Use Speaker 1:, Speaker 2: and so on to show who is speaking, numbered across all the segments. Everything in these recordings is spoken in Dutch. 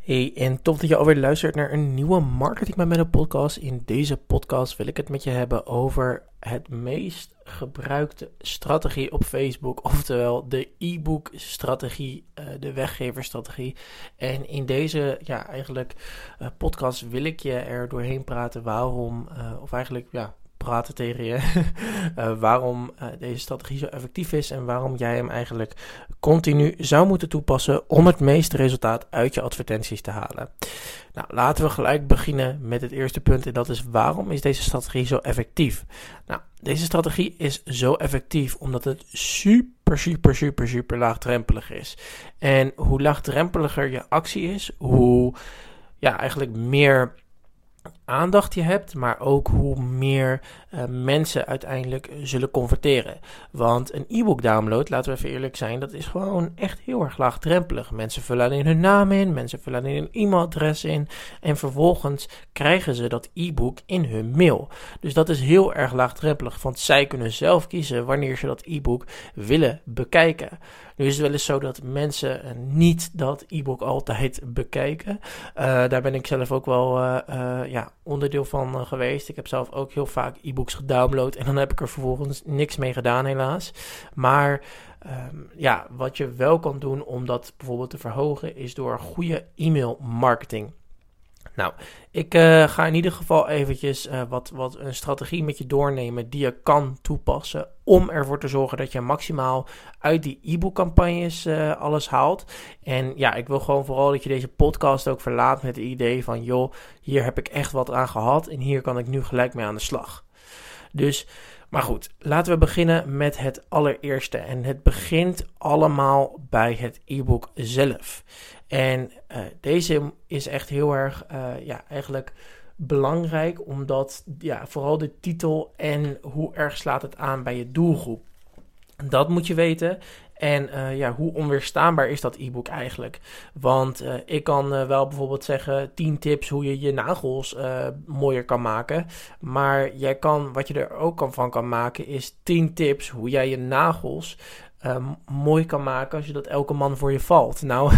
Speaker 1: Hey, en tof dat je alweer luistert naar een nieuwe Marketing met Menno podcast. In deze podcast wil ik het met je hebben over het meest gebruikte strategie op Facebook, oftewel de e-book strategie, uh, de weggeverstrategie. En in deze, ja, eigenlijk uh, podcast wil ik je er doorheen praten waarom, uh, of eigenlijk, ja, praten tegen je. uh, waarom uh, deze strategie zo effectief is en waarom jij hem eigenlijk continu zou moeten toepassen om het meeste resultaat uit je advertenties te halen. Nou, laten we gelijk beginnen met het eerste punt en dat is waarom is deze strategie zo effectief? Nou, deze strategie is zo effectief omdat het super, super, super, super laagdrempelig is. En hoe laagdrempeliger je actie is, hoe ja, eigenlijk meer aandacht je hebt, maar ook hoe meer uh, mensen uiteindelijk zullen converteren. Want een e-book download, laten we even eerlijk zijn, dat is gewoon echt heel erg laagdrempelig. Mensen vullen alleen hun naam in, mensen vullen alleen hun e-mailadres in en vervolgens krijgen ze dat e-book in hun mail. Dus dat is heel erg laagdrempelig, want zij kunnen zelf kiezen wanneer ze dat e-book willen bekijken. Nu is het wel eens zo dat mensen niet dat e-book altijd bekijken. Uh, daar ben ik zelf ook wel ja, onderdeel van geweest. Ik heb zelf ook heel vaak e-books gedownload en dan heb ik er vervolgens niks mee gedaan, helaas. Maar um, ja, wat je wel kan doen om dat bijvoorbeeld te verhogen, is door goede e-mail marketing. Nou, ik uh, ga in ieder geval eventjes uh, wat, wat een strategie met je doornemen die je kan toepassen om ervoor te zorgen dat je maximaal uit die e-book campagnes uh, alles haalt. En ja, ik wil gewoon vooral dat je deze podcast ook verlaat met het idee van joh, hier heb ik echt wat aan gehad en hier kan ik nu gelijk mee aan de slag. Dus, maar goed, laten we beginnen met het allereerste. En het begint allemaal bij het e-book zelf. En uh, deze is echt heel erg, uh, ja, eigenlijk belangrijk, omdat ja, vooral de titel en hoe erg slaat het aan bij je doelgroep. Dat moet je weten. En uh, ja, hoe onweerstaanbaar is dat e-book eigenlijk? Want uh, ik kan uh, wel bijvoorbeeld zeggen 10 tips hoe je je nagels mooier kan maken. Maar jij kan, wat je er ook kan van kan maken, is 10 tips hoe jij je nagels um, mooi kan maken als je dat elke man voor je valt. Nou,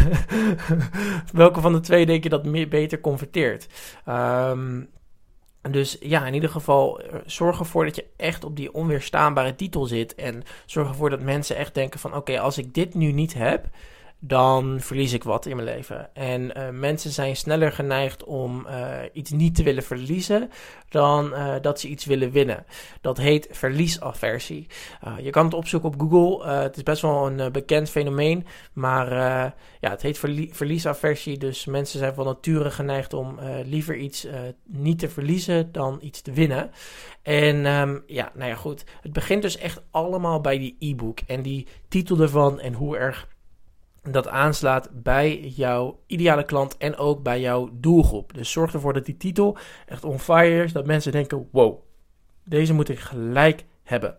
Speaker 1: welke van de twee denk je dat meer, beter converteert? Um, dus ja, in ieder geval, zorg ervoor dat je echt op die onweerstaanbare titel zit. En zorg ervoor dat mensen echt denken van, oké, als ik dit nu niet heb, dan verlies ik wat in mijn leven. En uh, mensen zijn sneller geneigd om uh, iets niet te willen verliezen dan uh, dat ze iets willen winnen. Dat heet verliesaversie. je kan het opzoeken op Google. het is best wel een bekend fenomeen, maar ja, het heet verlie verliesaversie. Dus mensen zijn van nature geneigd om liever iets niet te verliezen dan iets te winnen. En um, ja, nou ja, goed. Het begint dus echt allemaal bij die e-book en die titel ervan en hoe erg dat aanslaat bij jouw ideale klant en ook bij jouw doelgroep. Dus zorg ervoor dat die titel echt on fire is, dat mensen denken: wow, deze moet ik gelijk hebben.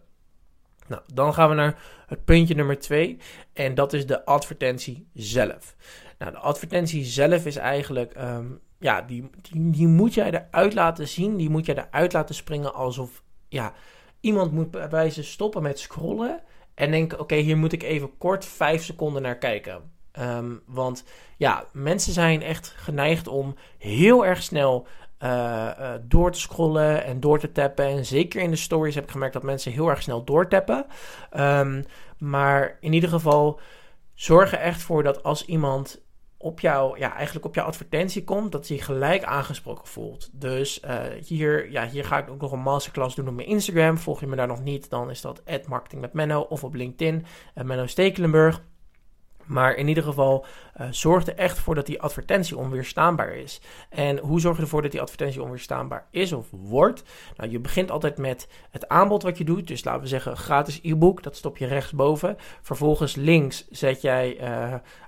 Speaker 1: Nou, dan gaan we naar het puntje nummer 2 en dat is de advertentie zelf. Nou, de advertentie zelf is eigenlijk, um, ja, die, die, die moet jij eruit laten zien, die moet jij eruit laten springen alsof, ja, iemand moet bij wijze stoppen met scrollen en denken, oké, hier moet ik even kort vijf seconden naar kijken. Um, want ja, mensen zijn echt geneigd om heel erg snel uh, uh, door te scrollen en door te tappen. En zeker in de stories heb ik gemerkt dat mensen heel erg snel doortappen. Um, maar in ieder geval, zorg er echt voor dat als iemand op jouw, ja, eigenlijk op jouw advertentie komt, dat hij gelijk aangesproken voelt. Dus uh, hier, ja, hier ga ik ook nog een masterclass doen op mijn Instagram. Volg je me daar nog niet, dan is dat marketing met Menno of op LinkedIn, uh, Menno Stekelenburg. Maar in ieder geval, uh, zorg er echt voor dat die advertentie onweerstaanbaar is. En hoe zorg je ervoor dat die advertentie onweerstaanbaar is of wordt? Nou, je begint altijd met het aanbod wat je doet. Dus laten we zeggen, gratis e-book, dat stop je rechtsboven. Vervolgens links zet jij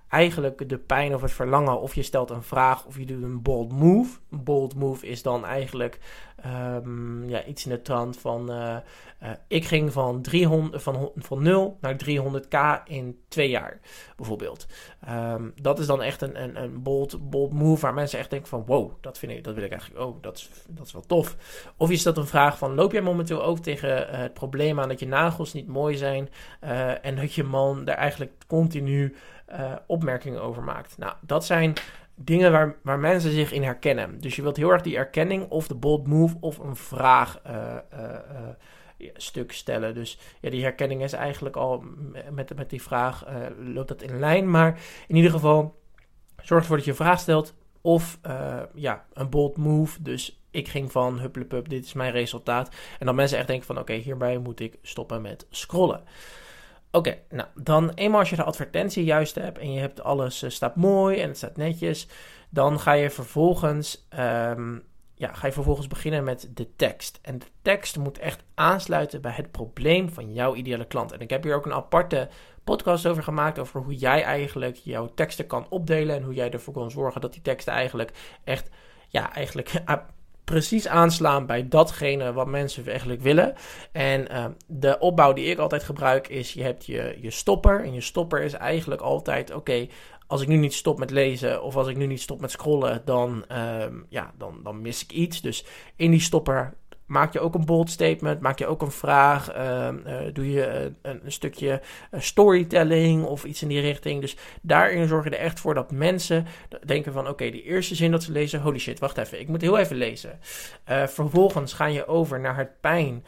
Speaker 1: eigenlijk de pijn of het verlangen, of je stelt een vraag of je doet een bold move. Een bold move is dan eigenlijk um, ja, iets in de trant van: uh, uh, ik ging van, 300, van, van 0 naar 300k in twee jaar, bijvoorbeeld. Um, dat is dan echt een, een, een bold, bold move waar mensen echt denken: van wow, dat, vind ik, dat wil ik eigenlijk, oh, dat is, dat is wel tof. Of je stelt een vraag van: loop jij momenteel ook tegen uh, het probleem aan dat je nagels niet mooi zijn en dat je man daar eigenlijk continu opmerkingen over maakt. Nou, dat zijn dingen waar, waar mensen zich in herkennen. Dus je wilt heel erg die erkenning of de bold move of een vraag stuk stellen. Dus ja, die herkenning is eigenlijk al met, met die vraag loopt dat in lijn. Maar in ieder geval, zorg ervoor dat je een vraag stelt. Of ja, een bold move. Dus ik ging van hupplepup, dit is mijn resultaat. En dan mensen echt denken van oké, hierbij moet ik stoppen met scrollen. Oké, nou dan eenmaal als je de advertentie juist hebt en je hebt alles uh, staat mooi en het staat netjes, dan ga je vervolgens, um, ja, ga je vervolgens beginnen met de tekst. En de tekst moet echt aansluiten bij het probleem van jouw ideale klant. En ik heb hier ook een aparte podcast over gemaakt over hoe jij eigenlijk jouw teksten kan opdelen en hoe jij ervoor kan zorgen dat die teksten eigenlijk echt, ja, eigenlijk precies aanslaan bij datgene wat mensen eigenlijk willen. En uh, de opbouw die ik altijd gebruik is: je hebt je, je stopper. En je stopper is eigenlijk altijd: oké, als ik nu niet stop met lezen of als ik nu niet stop met scrollen, dan, uh, ja, dan, dan mis ik iets. Dus in die stopper Maak je ook een bold statement? Maak je ook een vraag? Ehm, eh, doe je een, een stukje uh, storytelling of iets in die richting? Dus daarin zorg je er echt voor dat mensen denken van... oké, die eerste zin dat ze lezen... holy shit, wacht even, ik moet heel even lezen. Vervolgens ga je over naar het pijn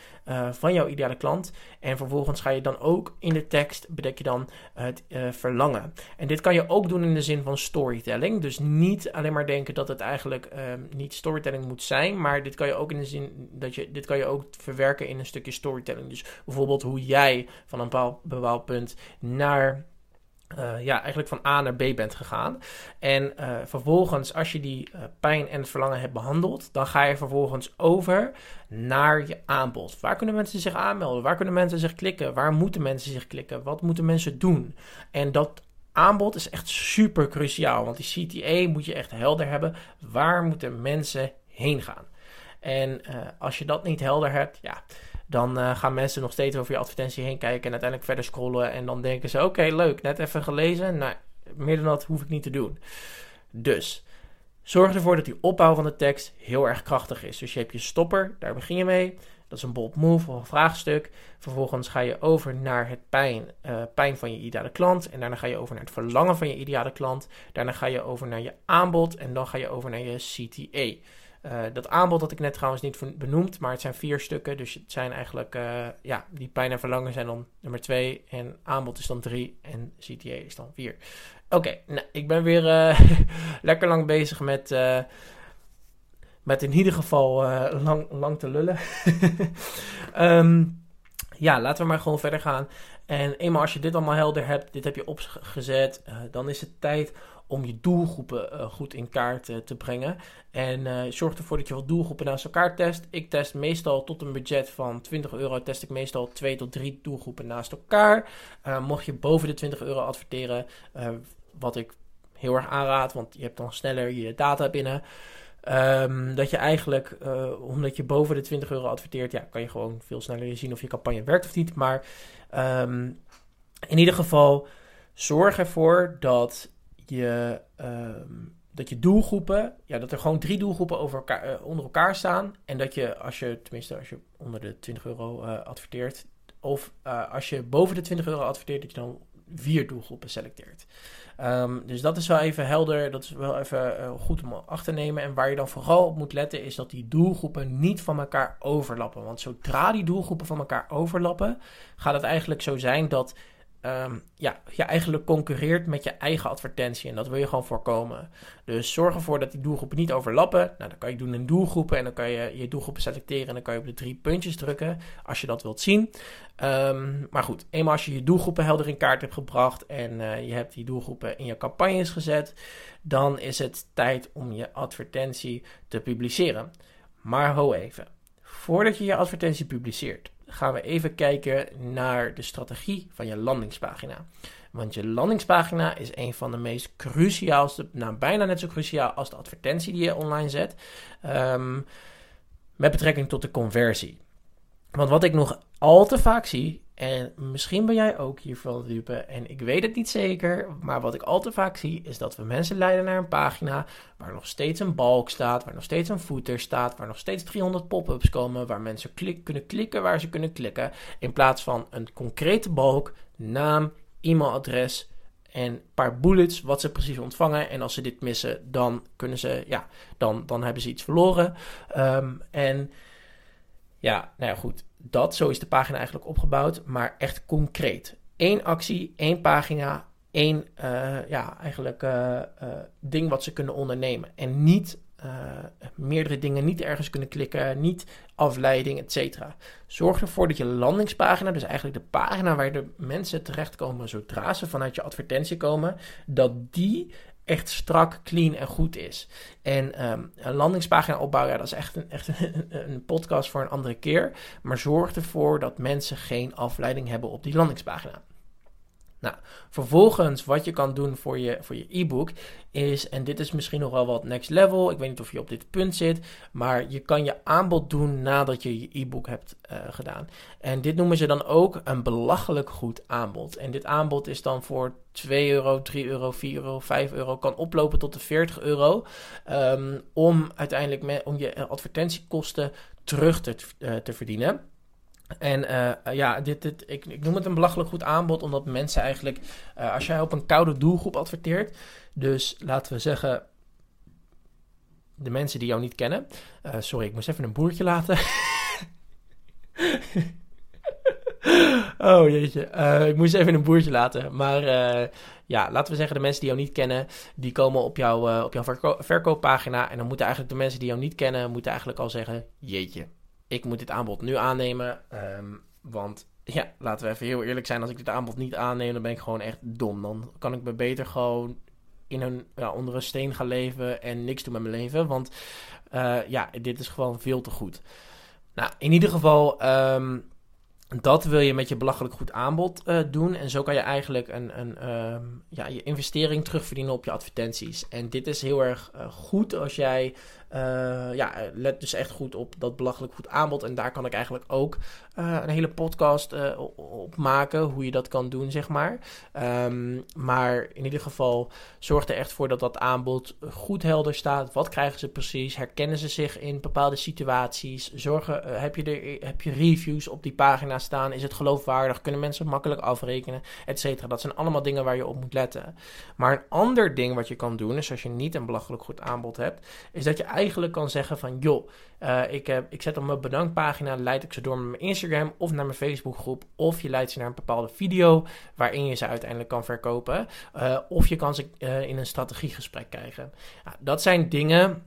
Speaker 1: van jouw ideale klant. En vervolgens ga je dan ook in de tekst... bedek je dan het verlangen. En dit kan je ook doen in de zin van storytelling. Dus niet alleen maar denken dat het eigenlijk ehm, niet storytelling moet zijn... maar dit kan je ook in de zin... Dat je, dit kan je ook verwerken in een stukje storytelling. Dus bijvoorbeeld hoe jij van een bepaald, bepaald punt naar uh, ja, eigenlijk van A naar B bent gegaan. En uh, vervolgens, als je die uh, pijn en het verlangen hebt behandeld, dan ga je vervolgens over naar je aanbod. Waar kunnen mensen zich aanmelden? Waar kunnen mensen zich klikken? Waar moeten mensen zich klikken? Wat moeten mensen doen? En dat aanbod is echt super cruciaal, want die CTA moet je echt helder hebben. Waar moeten mensen heen gaan? En als je dat niet helder hebt, ja, dan uh, gaan mensen nog steeds over je advertentie heen kijken en uiteindelijk verder scrollen. En dan denken ze: oké, leuk, net even gelezen. Nou, meer dan dat hoef ik niet te doen. Dus zorg ervoor dat die opbouw van de tekst heel erg krachtig is. Dus je hebt je stopper, daar begin je mee. Dat is een bold move of een vraagstuk. Vervolgens ga je over naar het pijn, uh, pijn van je ideale klant. En daarna ga je over naar het verlangen van je ideale klant. Daarna ga je over naar je aanbod. En dan ga je over naar je CTA. Uh, dat aanbod had ik net trouwens niet benoemd, maar het zijn vier stukken. Dus het zijn eigenlijk, uh, ja, die pijn en verlangen zijn dan nummer twee. En aanbod is dan drie en CTA is dan vier. Oké, nou, ik ben weer uh, lekker lang bezig met, met in ieder geval lang, lang te lullen. um, ja, laten we maar gewoon verder gaan. En eenmaal als je dit allemaal helder hebt, dit heb je opgezet, dan is het tijd om je doelgroepen uh, goed in kaart uh, te brengen. En uh, zorg ervoor dat je wat doelgroepen naast elkaar test. Ik test meestal tot een budget van 20 euro, test ik meestal 2 tot 3 doelgroepen naast elkaar. mocht je boven de 20 euro adverteren, wat ik heel erg aanraad, want je hebt dan sneller je data binnen. Um, dat je eigenlijk, omdat je boven de 20 euro adverteert, ja, kan je gewoon veel sneller zien of je campagne werkt of niet. Maar um, in ieder geval, zorg ervoor dat je, um, dat je doelgroepen, ja, dat er gewoon drie doelgroepen over elkaar, uh, onder elkaar staan. En dat je, als je, tenminste als je onder de 20 euro uh, adverteert, of uh, als je boven de 20 euro adverteert, dat je dan vier doelgroepen selecteert. Um, dus dat is wel even helder, dat is wel even goed om achter te nemen. En waar je dan vooral op moet letten, is dat die doelgroepen niet van elkaar overlappen. Want zodra die doelgroepen van elkaar overlappen, gaat het eigenlijk zo zijn dat um, ja, je eigenlijk concurreert met je eigen advertentie. En dat wil je gewoon voorkomen. Dus zorg ervoor dat die doelgroepen niet overlappen. Nou, dan kan je doen in doelgroepen. En dan kan je je doelgroepen selecteren. En dan kan je op de drie puntjes drukken. Als je dat wilt zien. Um, maar goed, eenmaal als je je doelgroepen helder in kaart hebt gebracht. En uh, je hebt die doelgroepen in je campagnes gezet. Dan is het tijd om je advertentie te publiceren. Maar ho even. Voordat je je advertentie publiceert gaan we even kijken naar de strategie van je landingspagina. Want je landingspagina is een van de meest cruciaalste, nou bijna net zo cruciaal als de advertentie die je online zet, um, met betrekking tot de conversie. Want wat ik nog al te vaak zie, en misschien ben jij ook hiervan dupe, en ik weet het niet zeker, maar wat ik al te vaak zie is dat we mensen leiden naar een pagina waar nog steeds een balk staat, waar nog steeds een footer staat, waar nog steeds 300 pop-ups komen, waar mensen klik, kunnen klikken waar ze kunnen klikken, in plaats van een concrete balk, naam, e-mailadres en een paar bullets wat ze precies ontvangen. En als ze dit missen, dan kunnen ze, ja, dan, dan hebben ze iets verloren. Ehm, en ja, nou goed. Dat, zo is de pagina eigenlijk opgebouwd, maar echt concreet. Eén actie, één pagina, één, uh, ja, eigenlijk uh, uh, ding wat ze kunnen ondernemen. En niet meerdere dingen, niet ergens kunnen klikken, niet afleiding, etc. Zorg ervoor dat je landingspagina, dus eigenlijk de pagina waar de mensen terechtkomen zodra ze vanuit je advertentie komen, dat die echt strak, clean en goed is. En um, een landingspagina opbouwen, ja, dat is echt, een, echt een, podcast voor een andere keer. Maar zorg ervoor dat mensen geen afleiding hebben op die landingspagina. Nou, vervolgens wat je kan doen voor je, voor je e-book is, en dit is misschien nog wel wat next level, ik weet niet of je op dit punt zit, maar je kan je aanbod doen nadat je je e-book hebt uh, gedaan. En dit noemen ze dan ook een belachelijk goed aanbod. En dit aanbod is dan voor 2 euro, 3 euro, 4 euro, 5 euro, kan oplopen tot de 40 euro, um, om uiteindelijk om je advertentiekosten terug te, uh, te verdienen. En uh, ja, dit, dit, ik, ik, noem het een belachelijk goed aanbod, omdat mensen eigenlijk, uh, als jij op een koude doelgroep adverteert, dus laten we zeggen, de mensen die jou niet kennen. Uh, sorry, ik moest even een boertje laten. oh jeetje, ik moest even een boertje laten. Maar ja, laten we zeggen, de mensen die jou niet kennen, die komen op, jou, op jouw verko verkooppagina. En dan moeten eigenlijk de mensen die jou niet kennen, moeten eigenlijk al zeggen, jeetje ik moet dit aanbod nu aannemen. Um, want ja, laten we even heel eerlijk zijn. Als ik dit aanbod niet aanneem, dan ben ik gewoon echt dom. Dan kan ik me beter gewoon in een, ja, onder een steen gaan leven en niks doen met mijn leven. Want uh, ja, dit is gewoon veel te goed. Nou, in ieder geval, um, dat wil je met je belachelijk goed aanbod uh, doen. En zo kan je eigenlijk een, een, um, ja, je investering terugverdienen op je advertenties. En dit is heel erg uh, goed als jij uh, ja, let dus echt goed op dat belachelijk goed aanbod. En daar kan ik eigenlijk ook uh, een hele podcast uh, op maken. Hoe je dat kan doen, zeg maar. Um, maar in ieder geval zorg er echt voor dat dat aanbod goed helder staat. Wat krijgen ze precies? Herkennen ze zich in bepaalde situaties? Zorgen, heb, je er, heb je reviews op die pagina staan? Is het geloofwaardig? Kunnen mensen makkelijk afrekenen? Etcetera. Dat zijn allemaal dingen waar je op moet letten. Maar een ander ding wat je kan doen, is als je niet een belachelijk goed aanbod hebt, is dat je eigenlijk kan zeggen van joh, uh, ik, heb, ik zet op mijn bedankpagina, leid ik ze door naar mijn Instagram of naar mijn Facebookgroep. Of je leidt ze naar een bepaalde video waarin je ze uiteindelijk kan verkopen. Uh, of je kan ze uh, in een strategiegesprek krijgen. Nou, dat zijn dingen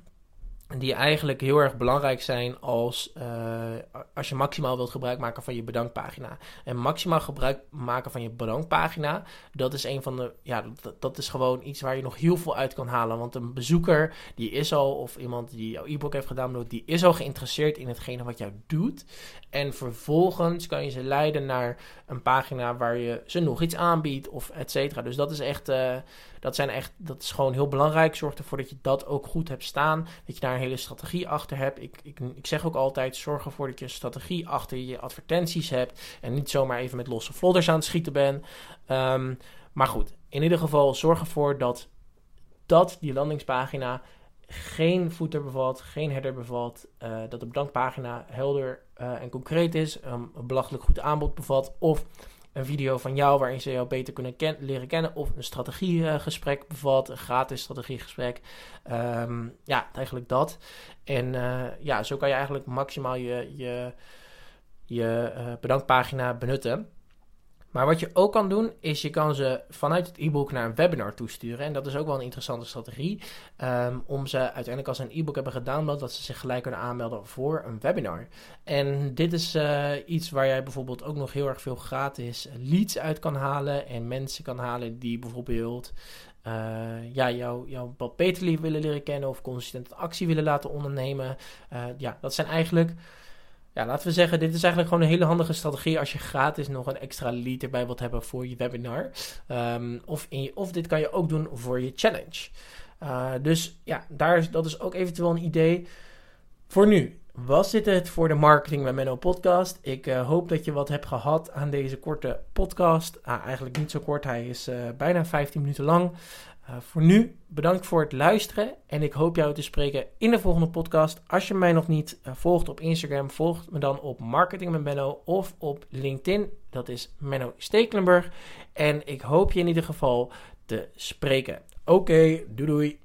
Speaker 1: die eigenlijk heel erg belangrijk zijn als, uh, als je maximaal wilt gebruik maken van je bedankpagina. En maximaal gebruik maken van je bedankpagina, dat is een van de, ja, dat, dat is gewoon iets waar je nog heel veel uit kan halen. Want een bezoeker, die is al, of iemand die jouw e-book heeft gedaan, die is al geïnteresseerd in hetgene wat jij doet. En vervolgens kan je ze leiden naar een pagina waar je ze nog iets aanbiedt, of et cetera. Dus dat is echt, uh, dat, zijn echt, dat is gewoon heel belangrijk. Zorg ervoor dat je dat ook goed hebt staan. Dat je daar een hele strategie achter hebt. Ik, ik, ik zeg ook altijd: zorg ervoor dat je een strategie achter je advertenties hebt. En niet zomaar even met losse vlodders aan het schieten bent. Um, maar goed, in ieder geval zorg ervoor dat, dat die landingspagina geen footer bevat, geen header bevat, uh, dat de bedankpagina helder uh, en concreet is, een belachelijk goed aanbod bevat of een video van jou waarin ze jou beter kunnen leren kennen. Of een strategiegesprek bevat, een gratis strategiegesprek. Um, ja, eigenlijk dat. En uh, ja, zo kan je eigenlijk maximaal je, je, je uh, bedankpagina benutten. Maar wat je ook kan doen, is je kan ze vanuit het e-book naar een webinar toesturen. En dat is ook wel een interessante strategie. Um, om ze uiteindelijk als ze een e-book hebben gedownload, dat ze zich gelijk kunnen aanmelden voor een webinar. En dit is uh, iets waar jij bijvoorbeeld ook nog heel erg veel gratis leads uit kan halen. En mensen kan halen die bijvoorbeeld uh, ja, jou, jou wat beter willen leren kennen of consistent actie willen laten ondernemen. Uh, ja, dat zijn eigenlijk ja, laten we zeggen, dit is eigenlijk gewoon een hele handige strategie als je gratis nog een extra lead erbij wilt hebben voor je webinar. Um, of, of dit kan je ook doen voor je challenge. Uh, dus ja, daar is, dat is ook eventueel een idee. Voor nu was dit het voor de Marketing met Menno podcast. Ik uh, hoop dat je wat hebt gehad aan deze korte podcast. Ah, eigenlijk niet zo kort, hij is uh, bijna 15 minuten lang. Uh, voor nu bedankt voor het luisteren en ik hoop jou te spreken in de volgende podcast. Als je mij nog niet uh, volgt op Instagram, volg me dan op Marketing met Menno of op LinkedIn. Dat is Menno Stekelenburg. En ik hoop je in ieder geval te spreken. Oké, doei doei.